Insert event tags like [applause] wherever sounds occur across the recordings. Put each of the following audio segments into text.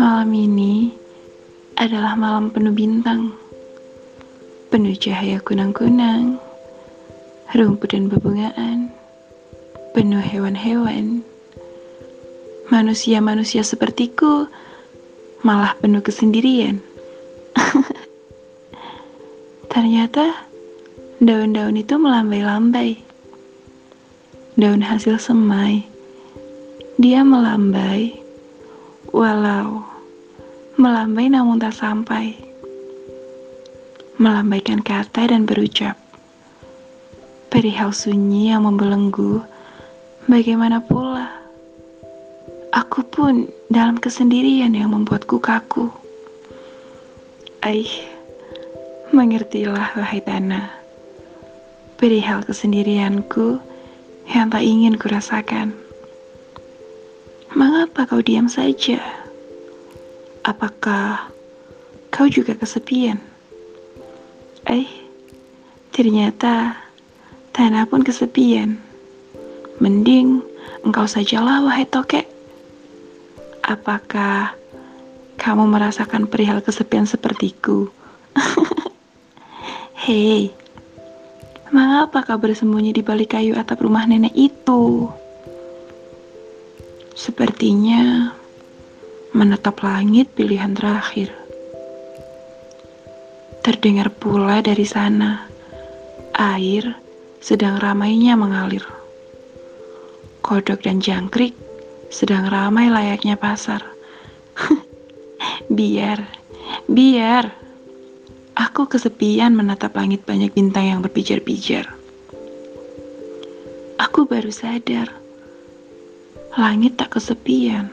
Malam ini adalah malam penuh bintang, penuh cahaya kunang-kunang, rumput dan bebungaan, penuh hewan-hewan. Manusia-manusia sepertiku malah penuh kesendirian. [laughs] Ternyata daun-daun itu melambai-lambai. Daun hasil semai. Dia melambai walau melambai namun tak sampai. Melambaikan kata dan berucap. Perihal sunyi yang membelenggu, bagaimana pula? Aku pun dalam kesendirian yang membuatku kaku. Aih, mengertilah wahai tanah. Perihal kesendirianku yang tak ingin kurasakan. Mengapa kau diam saja? Apakah kau juga kesepian? Eh, ternyata tanah pun kesepian. Mending engkau sajalah wahai tokek. Apakah kamu merasakan perihal kesepian sepertiku? [laughs] Hei, mengapa kau bersembunyi di balik kayu atap rumah nenek itu? Sepertinya menetap langit pilihan terakhir. Terdengar pula dari sana, air sedang ramainya mengalir. Kodok dan jangkrik sedang ramai layaknya pasar. [laughs] biar, biar. Aku kesepian menatap langit banyak bintang yang berpijar-pijar. Aku baru sadar Langit tak kesepian.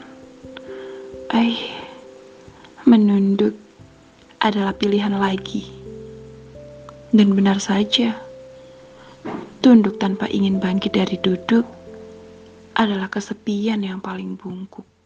Eh, menunduk adalah pilihan lagi. Dan benar saja, tunduk tanpa ingin bangkit dari duduk adalah kesepian yang paling bungkuk.